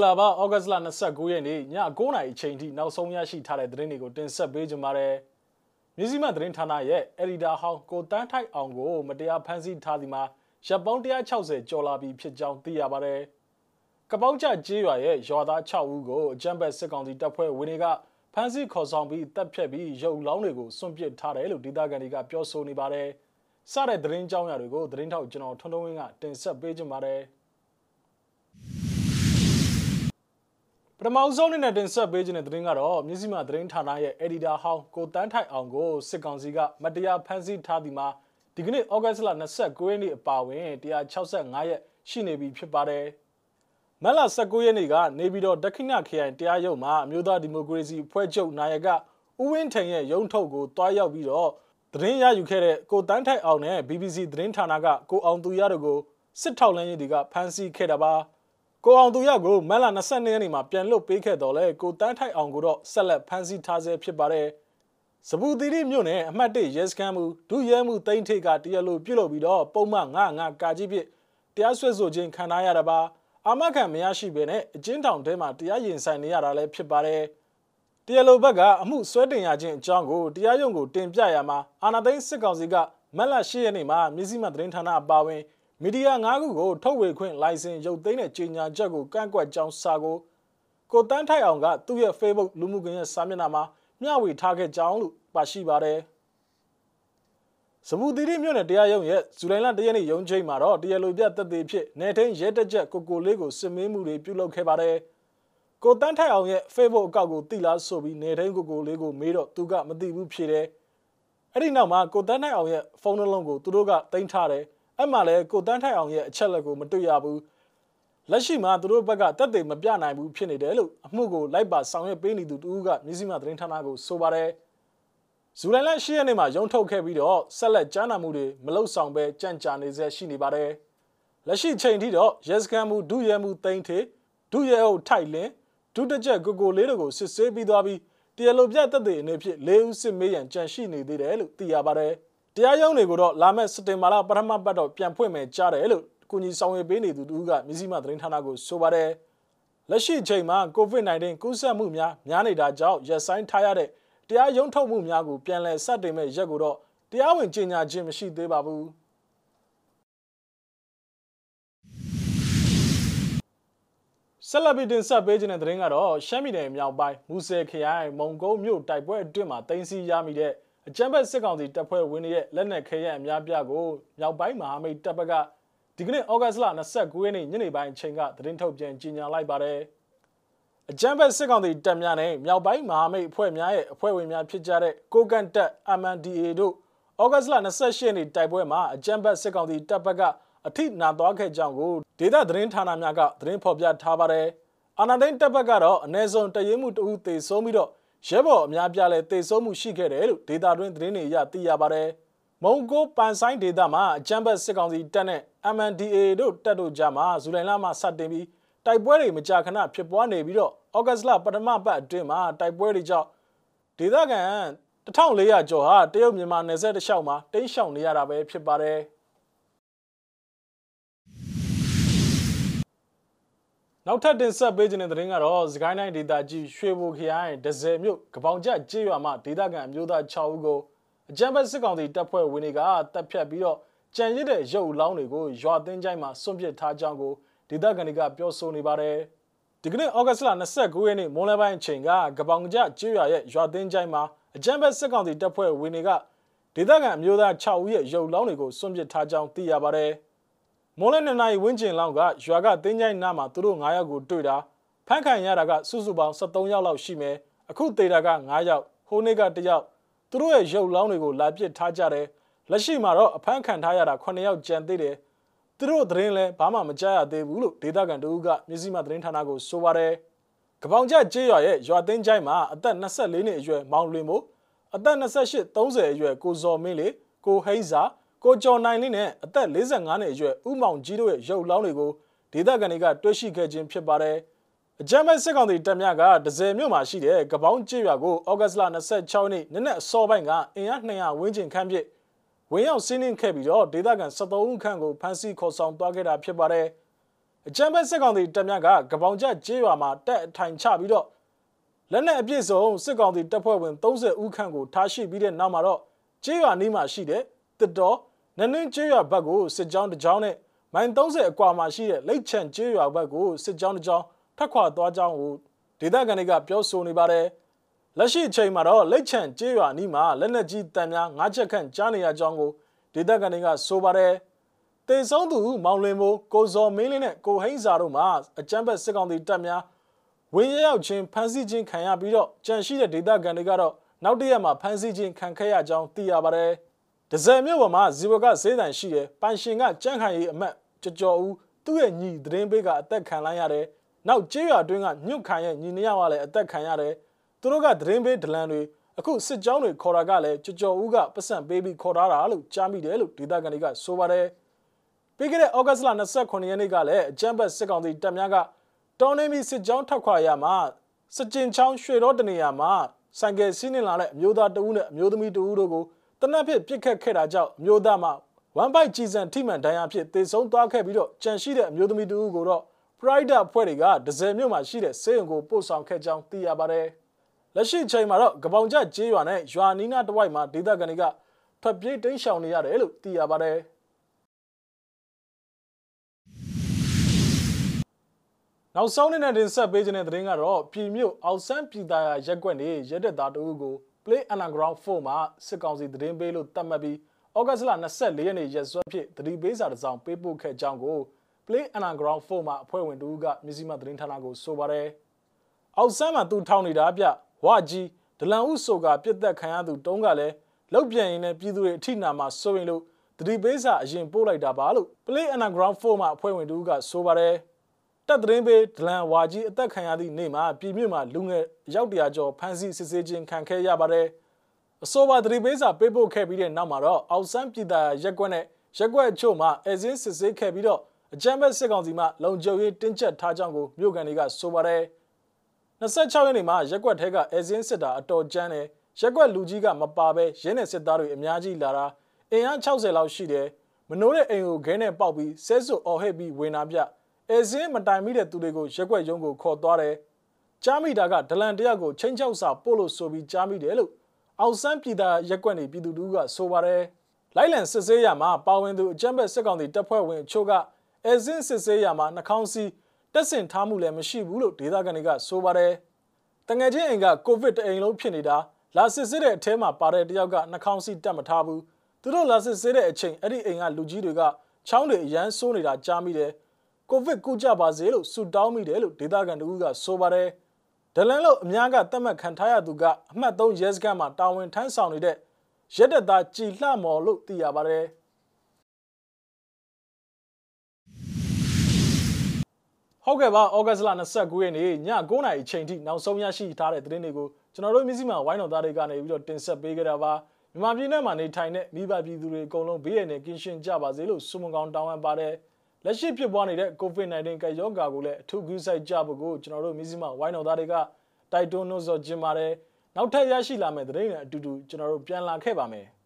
္ဂလာပါဩဂတ်စ်လ29ရက်နေ့ည9:00နာရီအချိန်ထိနောက်ဆုံးရရှိထားတဲ့သတင်းတွေကိုတင်ဆက်ပေးကြပါမယ်။မြစည်းမသတင်းဌာနရဲ့အက်ဒီတာဟောင်းကိုတန်းထိုက်အောင်ကိုမတရားဖမ်းဆီးထားသည်မှာရပ်ပေါင်း160ကျော်လာပြီဖြစ်ကြောင်းသိရပါတယ်။ကပောက်ကျကျေးရွာရဲ့ရွာသား6ဦးကိုအကြမ်းဖက်စစ်ကောင်စီတပ်ဖွဲ့ဝင်တွေကဖမ်းဆီးခေါ်ဆောင်ပြီးတပ်ဖြတ်ပြီးရုပ်လောင်းတွေကိုစွန့်ပစ်ထားတယ်လို့ဒေသခံတွေကပြောဆိုနေပါတယ်။စတဲ့သတင်းကြောင်းရာတွေကိုသတင်းထောက်ကျွန်တော်ထွန်းထွန်းဝင်းကတင်ဆက်ပေးကြပါမယ်။ ပထမဆုံးအနေနဲ့တင်ဆက်ပေးခြင်းတဲ့သတင်းကတော့မြစည်းမသတင်းဌာနရဲ့ editor ဟောင်းကိုတန်းထိုက်အောင်ကိုစစ်ကောင်စီကမတရားဖမ်းဆီးထားသည်မှာဒီကနေ့ဩဂတ်စ်လ29ရက်နေ့အပါအဝင်165ရက်ရှိနေပြီဖြစ်ပါတယ်။မက်လ19ရက်နေ့ကနေပြည်တော်ဒက္ခိဏခရိုင်တရားရုံးမှာအမျိုးသားဒီမိုကရေစီဖွဲ့ချုပ်နာယကဦးဝင်းထိန်ရဲ့ရုံးထုတ်ကိုတွားရောက်ပြီးတော့သတင်းရယူခဲ့တဲ့ကိုတန်းထိုက်အောင်နဲ့ BBC သတင်းဌာနကကိုအောင်သူရတို့ကိုစစ်ထောက်လန်းရေးတွေကဖမ်းဆီးခဲ့တာပါ။ ကိုအောင်သူရကိုမက်လာ22ရက်နေ့မှာပြန်လွတ်ပေးခဲ့တော့လဲကိုတန်းထိုက်အောင်ကိုတော့ဆက်လက်ဖမ်းဆီးထားဆဲဖြစ်ပါတယ်။စပူတီရီမြို့နယ်အမှတ်1ရဲစခန်းမူဒုရဲမှုတိမ့်ထိတ်ကတရားလိုပြုတ်လို့ပြီးတော့ပုံမှန်99ကာကြီးဖြစ်တရားစွဲဆိုခြင်းခံထားရတာပါ။အာမခံမရရှိဘဲနဲ့အကျဉ်းထောင်ထဲမှာတရားရင်ဆိုင်နေရတာလည်းဖြစ်ပါတယ်။တရားလိုဘက်ကအမှုဆွဲတင်ရခြင်းအကြောင်းကိုတရားရုံးကိုတင်ပြရမှာအာနာသိန်းစစ်ကောင်စီကမက်လာ10ရက်နေ့မှာမြစည်းမသတင်းဌာနအပါအဝင် မီဒီယာ၅ခုကိုထုတ်ဝေခွင့်လိုင်စင်ရုပ်သိမ်းတဲ့ကြေညာချက်ကိုကန့်ကွက်ကြောင်းစာကိုကိုတန်းထိုက်အောင်ကသူ့ရဲ့ Facebook လူမှုကွန်ရက်စာမျက်နှာမှာမျှဝေထားခဲ့ကြောင်းလို့ပါရှိပါတယ်။စပူတီရီမြို့နယ်တရားရုံးရဲ့ဇူလိုင်လ၁ရက်နေ့ရုံးချိန်မှာတော့တရားလိုပြသက်သေဖြစ်နေထင်းရဲတက်ချက်ကိုကိုလေးကိုစစ်မေးမှုတွေပြုလုပ်ခဲ့ပါတယ်။ကိုတန်းထိုက်အောင်ရဲ့ Facebook အကောင့်ကိုတိလားဆိုပြီးနေထင်းကိုကိုလေးကိုမေးတော့သူကမသိဘူးဖြေတယ်။အဲ့ဒီနောက်မှာကိုတန်းထိုက်အောင်ရဲ့ဖုန်းနှလုံးကိုသူတို့ကတင်ထားတယ်။ အဲ့မှာလည်းကိုတန်းထိုက်အောင်ရဲ့အချက်လက်ကိုမတွေ့ရဘူးလက်ရှိမှာသူတို့ဘက်ကတက်သေးမပြနိုင်ဘူးဖြစ်နေတယ်လို့အမှုကိုလိုက်ပါဆောင်ရွက်ပေးနေသူတူကမြစည်းမသတင်းဌာနကိုဆိုပါတယ်ဇူလိုင်လ10ရက်နေ့မှာရုံထုတ်ခဲ့ပြီးတော့ဆက်လက်ကြားနာမှုတွေမလုံဆောင်ပဲကြံ့ကြာနေစေရှိနေပါတယ်လက်ရှိချိန်ထိတော့ရဲစခန်းမှုဒုရဲမှုတိန်ထေဒုရဲအုပ်ထိုက်လင်းဒုတကြက်ကိုကိုလေးတို့ကိုစစ်ဆေးပြီးသွားပြီးတရားလိုပြတက်တဲ့အနေဖြင့်၄ဦးစစ်မေးရန်ကြံရှိနေသေးတယ်လို့သိရပါတယ်။ တရားရုံးတွေကိုတော့လာမယ့်စက်တင်ဘာလပထမပတ်တော့ပြန်ဖွင့်မယ်ကြားတယ်လို့ကုညီဆောင်ရွက်ပေးနေသူတူကမြစည်းမသတင်းဌာနကိုဆိုပါတယ်လက်ရှိချိန်မှာ COVID-19 ကူးစက်မှုများများနေတာကြောင့်ရက်ဆိုင်ထားရတဲ့တရားရုံးထုတ်မှုများကိုပြန်လည်စတင်မဲ့ရက်ကိုတော့တရားဝင်ကြေညာခြင်းမရှိသေးပါဘူးဆက်လက်ပြီးတင်ဆက်ပေးခြင်းတဲ့သတင်းကတော့ရှမ်းပြည်နယ်မြောက်ပိုင်းမူဆယ်ခရိုင်မုံကုန်းမြို့တိုက်ပွဲအတွင်းမှာတင်စီရမိတဲ့ အကြမ်းဖက်စစ်ကောင်စီတပ်ဖွဲ့ဝင်တွေရဲ့လက်နက်ခဲယမ်းအများပြားကိုမြောက်ပိုင်းမဟာမိတ်တပ်ဘက်ကဒီကနေ့ဩဂတ်စ်လ29ရက်နေ့ညနေပိုင်းအချိန်ကသတင်းထုတ်ပြန်ကြေညာလိုက်ပါတယ်။အကြမ်းဖက်စစ်ကောင်စီတပ်များနဲ့မြောက်ပိုင်းမဟာမိတ်အဖွဲ့များရဲ့အဖွဲ့ဝင်များဖြစ်ကြတဲ့ကိုကန်တပ် MNDA တို့ဩဂတ်စ်လ28ရက်နေ့တိုက်ပွဲမှာအကြမ်းဖက်စစ်ကောင်စီတပ်ဘက်ကအထိနာသွားခဲ့ကြောင်းကိုဒေသသတင်းဌာနများကသတင်းဖော်ပြထားပါတယ်။အာဏာသိမ်းတပ်ဘက်ကတော့အ ਨੇ စုံတရဲမှုတဦးသေဆုံးပြီးတော့ ရဲဘော်အများပြားလည်းတေဆုံးမှုရှိခဲ့တယ်လို့ဒေတာတွင်းသတင်းတွေအရသိရပါတယ်။မုံကိုပန်ဆိုင်ဒေတာမှာအကြမ်းဖက်စစ်ကောင်စီတပ်နဲ့ MNDA တို့တပ်တို့ကြားမှာဇူလိုင်လမှာစတင်ပြီးတိုက်ပွဲတွေမကြာခဏဖြစ်ပွားနေပြီးတော့ဩဂတ်စ်လပထမပတ်အတွင်းမှာတိုက်ပွဲတွေကြောင့်ဒေသခံ1400ကျော်ဟာတရုတ်မြန်မာနယ်စပ်တစ်လျှောက်မှာတိမ်းရှောင်နေရတာပဲဖြစ်ပါတယ်။ နောက်ထပ်တင်ဆက်ပေးခြင်းတဲ့သတင်းကတော့စကိုင်းတိုင်းဒေသကြီးရွှေဘိုခရိုင်ဒဇယ်မြို့ကပောင်ကျကျေးရွာမှာဒေသခံအမျိုးသား6ဦးကိုအကြမ်းဖက်စစ်ကောင်စီတပ်ဖွဲ့ဝင်တွေကတပ်ဖြတ်ပြီးတော့ကြံရစ်တဲ့ရုပ်လောင်းတွေကိုရွာသင်းချိုင်းမှာစွန့်ပစ်ထားကြောင်းကိုဒေသခံတွေကပြောဆိုနေပါတယ်။ဒီကနေ့ဩဂတ်စ်လ29ရက်နေ့မွန်းလယ်ပိုင်းအချိန်ကကပောင်ကျကျေးရွာရဲ့ရွာသင်းချိုင်းမှာအကြမ်းဖက်စစ်ကောင်စီတပ်ဖွဲ့ဝင်တွေကဒေသခံအမျိုးသား6ဦးရဲ့ရုပ်လောင်းတွေကိုစွန့်ပစ်ထားကြောင်းသိရပါတယ်။ မွန်လနှစ်နာရီဝန်းကျင်လောက်ကရွာကတင်းကြိုင်းနားမှာသူတို့9ယောက်ကိုတွေ့တာဖမ်းခံရတာကစုစုပေါင်း73ယောက်လောက်ရှိမယ်အခုတေတာက9ယောက်ဟိုနေ့က1ယောက်သူတို့ရဲ့ရုပ်လောင်းတွေကိုလာပစ်ထားကြတယ်လက်ရှိမှာတော့အဖမ်းခံထားရတာ9ယောက်ကြံသေးတယ်သူတို့သတင်းလဲဘာမှမကြားရသေးဘူးလို့ဒေသခံတို့ကမြစည်းမသတင်းဌာနကိုဆိုပါတယ်ကပောင်ကျကျေးရွာရဲ့ရွာသိန်းချိုင်းမှာအသက်24နှစ်အရွယ်မောင်လွင်မို့အသက်28 30အရွယ်ကိုဇော်မင်းလေးကိုဟိန်းစာ ကိုကျော်နိုင်လေးနဲ့အသက်45နှစ်အရွယ်ဦးမောင်ကြီးတို့ရဲ့ရုပ်လောင်းတွေကိုဒေသခံတွေကတွေ့ရှိခဲ့ခြင်းဖြစ်ပါတယ်။အကြမ်းဖက်စစ်ကောင်စီတပ်များကဒဇယ်မြို့မှာရှိတဲ့ကပောင်းကျေးရွာကိုဩဂတ်စ်လ26ရက်နေ့နက်နက်အစောပိုင်းကအင်အား200ဝန်းကျင်ခန့်ဖြင့်ဝင်ရောက်စီးနင်းခဲ့ပြီးတော့ဒေသခံ73ဦးခန့်ကိုဖမ်းဆီးခေါ်ဆောင်သွားခဲ့တာဖြစ်ပါတယ်။အကြမ်းဖက်စစ်ကောင်စီတပ်များကကပောင်ကျကျေးရွာမှာတက်အထိုင်ချပြီးတော့လက်နက်အပြည့်စုံစစ်ကောင်စီတပ်ဖွဲ့ဝင်30ဦးခန့်ကိုထားရှိပြီးတဲ့နောက်မှာတော့ကျေးရွာနီးမှာရှိတဲ့တစ်တော် နနင်းကျေးရွာဘက်ကိုစစ်ကြောင်းတစ်ကြောင်းနဲ့မိုင်30အကွာမှာရှိတဲ့လိတ်ချန်ကျေးရွာဘက်ကိုစစ်ကြောင်းတစ်ကြောင်းထပ်ခွာသွားကြောင်းကိုဒေသခံတွေကပြောဆိုနေပါတယ်လက်ရှိအချိန်မှာတော့လိတ်ချန်ကျေးရွာနီးမှာလက်နက်ကြီးတန်များ၅ချက်ခန့်ကြားနေရကြောင်းကိုဒေသခံတွေကဆိုပါတယ်တေဆုံးသူမောင်လင်းမိုးကိုဇော်မင်းလင်းနဲ့ကိုဟိန်းစာတို့မှာအကြမ်းဖက်စစ်ကောင်စီတပ်များဝင်းရရောက်ချင်းဖမ်းဆီးခြင်းခံရပြီးတော့ကြန့်ရှိတဲ့ဒေသခံတွေကတော့နောက်တရက်မှာဖမ်းဆီးခြင်းခံခဲ့ရကြောင်းသိရပါတယ်။ ဒဇယ်မြို့ပေါ်မှာဇီဝကဈေးတန်ရှိတယ်။ပိုင်ရှင်ကကြန့်ခိုင်ရီအမတ်ကြော်ကြော်ဦးသူ့ရဲ့ညီသတင်းပေးကအသက်ခံလိုက်ရတယ်။နောက်ကျေးရွာတွင်းကညွတ်ခံရဲ့ညီနယောက်ကလည်းအသက်ခံရတယ်။သူတို့ကသတင်းပေးဒလန်တွေအခုစစ်ကြောင်းတွေခေါ်တာကလည်းကြော်ကြော်ဦးကပတ်စံပေးပြီးခေါ်ထားတာလို့ကြားမိတယ်လို့ဒေသခံတွေကဆိုပါတယ်။ပြီးခဲ့တဲ့ဩဂတ်စ်လ29ရက်နေ့ကလည်းအကြမ်းဖက်စစ်ကောင်စီတပ်များကတောင်းနေပြီးစစ်ကြောင်းထွက်ခွာရမှာစကြင်ချောင်းရွှေတော်တနေရာမှာဆိုင်ကယ်စီးနှင်လာတဲ့အမျိုးသားတဦးနဲ့အမျိုးသမီးတဦးတို့ကို တနက်ဖြစ်ပြစ်ခတ်ခဲ့တာကြောင့်အမျိုးသားမှဝမ်ပိုက်ကြီးစံထိမှန်ဒဏ်ရာဖြစ်သေဆုံးသွားခဲ့ပြီးတော့ကြံရှိတဲ့အမျိုးသမီးတဦးကိုတော့ Pride အဖွဲ့တွေကဒဇယ်မြို့မှာရှိတဲ့စေယုံကိုပို့ဆောင်ခဲ့ကြောင်းသိရပါတယ်။လက်ရှိချိန်မှာတော့ကပောင်ကျကျေးရွာနဲ့ရွာနီးနားတစ်ဝိုက်မှာဒေသခံတွေကထွက်ပြေးတိမ်းရှောင်နေရတယ်လို့သိရပါတယ်။နောက်ဆုံးနေတဲ့တင်ဆက်ပေးခြင်းတဲ့သတင်းကတော့ပြည်မြို့အောက်ဆန်းပြည်သားရက်ကွက်နေရက်တဲ့သားတဦးကို Play Underground 4မှာစစ်ကောင်စီသတင်းပေးလို့တတ်မှတ်ပြီးဩဂတ်စ်လ24ရက်နေ့ရက်စွဲဖြစ်သတိပေးစာတစ်စောင်ပေးပို့ခဲ့ကြောင်းကို Play Underground 4မှာအဖွဲ့ဝင်တဦးကမြစည်းမသတင်းဌာနကိုဆိုပါတယ်။အောက်ဆန်းမှာသူထောင်နေတာပြဝကြီးဒလန်ဦးဆိုကပြစ်သက်ခံရသူတုံးကလည်းလောက်ပြန်ရင်လည်းပြည်သူတွေအထိနာမှာစိုးရင်လို့သတိပေးစာအရင်ပို့လိုက်တာပါလို့ Play Underground 4မှာအဖွဲ့ဝင်တဦးကဆိုပါတယ်။ တက်သတင်းပေးဒလန်ဝါကြီးအသက်ခံရသည့်နေ့မှာပြည်မြို့မှာလူငယ်ရောက်တရာကျော်ဖမ်းဆီးစစ်ဆေးခြင်းခံခဲ့ရပါတယ်။အဆိုပါသတင်းပေးစာပေးပို့ခဲ့ပြီးတဲ့နောက်မှာတော့အောက်ဆန်းပြည်သားရက်ကွက်နဲ့ရက်ကွက်အချို့မှာအဲဇင်းစစ်ဆေးခဲ့ပြီးတော့အကြမ်းဖက်စစ်ကောင်စီမှလုံခြုံရေးတင်းကျပ်ထားကြောင်းကိုမြို့ကန်တွေကဆိုပါတယ်။26ရက်နေ့မှာရက်ကွက်ထဲကအဲဇင်းစစ်တာအတော်ကျန်းတယ်ရက်ကွက်လူကြီးကမပါဘဲရင်းနဲ့စစ်သားတွေအများကြီးလာတာအင်အား60လောက်ရှိတယ်မနိုးတဲ့အိမ်ကိုခဲနဲ့ပေါက်ပြီးဆဲဆွအော်ဟစ်ပြီးဝင်လာပြ အဲစင်းမတိုင်မိတဲ့သူတွေကိုရက်ွက်ရုံးကိုခေါ်သွားတယ်။ကြားမိတာကဒလန်တယောက်ကိုချင်းချောက်စာပို့လို့ဆိုပြီးကြားမိတယ်လို့အောက်ဆန်းပြည်သားရက်ွက်နေပြည်သူတို့ကဆိုပါတယ်။လိုက်လံစစ်ဆေးရမှာပါဝင်သူအကြမ်းဖက်စစ်ကောင်စီတပ်ဖွဲ့ဝင်အချို့ကအဲစင်းစစ်ဆေးရမှာနှာခေါင်းစီးတက်ဆင်ထားမှုလည်းမရှိဘူးလို့ဒေသခံတွေကဆိုပါတယ်။တငယ်ချင်းအိမ်ကကိုဗစ်တအိမ်လုံးဖြစ်နေတာလာစစ်ဆေးတဲ့အထဲမှာပါတဲ့တယောက်ကနှာခေါင်းစီးတက်မထားဘူး။သူတို့လာစစ်ဆေးတဲ့အချိန်အဲ့ဒီအိမ်ကလူကြီးတွေကချောင်းတွေအရန်ဆိုးနေတာကြားမိတယ်။ ကိုဗစ်ကုကြပါစေလို့ဆုတောင်းမိတယ်လို့ဒေသခံတို့ကဆိုပါတယ်ဒလန်လို့အများကသတ်မှတ်ခံထားရသူကအမှတ်3ရဲစခန်းမှာတာဝန်ထမ်းဆောင်နေတဲ့ရက်တက်သားကြည်လှမော်လို့သိရပါတယ်ဟုတ်ကဲ့ပါဩဂတ်စ်လ29ရက်နေ့ည9:00နာရီချိန်ထိနောက်ဆုံးရရှိထားတဲ့သတင်းတွေကိုကျွန်တော်တို့မြစည်းမဝိုင်းတော်သားတွေကနေပြီးတော့တင်ဆက်ပေးကြတာပါမြန်မာပြည်နယ်မှာနေထိုင်တဲ့မိဘပြည်သူတွေအကုန်လုံးဘေးရန်နဲ့ကင်းရှင်းကြပါစေလို့ဆုမွန်ကောင်းတောင်းပန်ပါတယ် လက်ရှိဖြစ်ပွားနေတဲ့ COVID-19 ကပ်ရောဂါကိုလည်းအထူးဂရုစိုက်ကြဖို့ကိုကျွန်တော်တို့မြစည်းမဝိုင်းတော်သားတွေကတိုက်တွန်းလို့ဆိုခြင်းပါတယ်နောက်ထပ်ရရှိလာမယ့်သတင်းတွေအတူတူကျွန်တော်တို့ပြန်လာခဲ့ပါမယ်။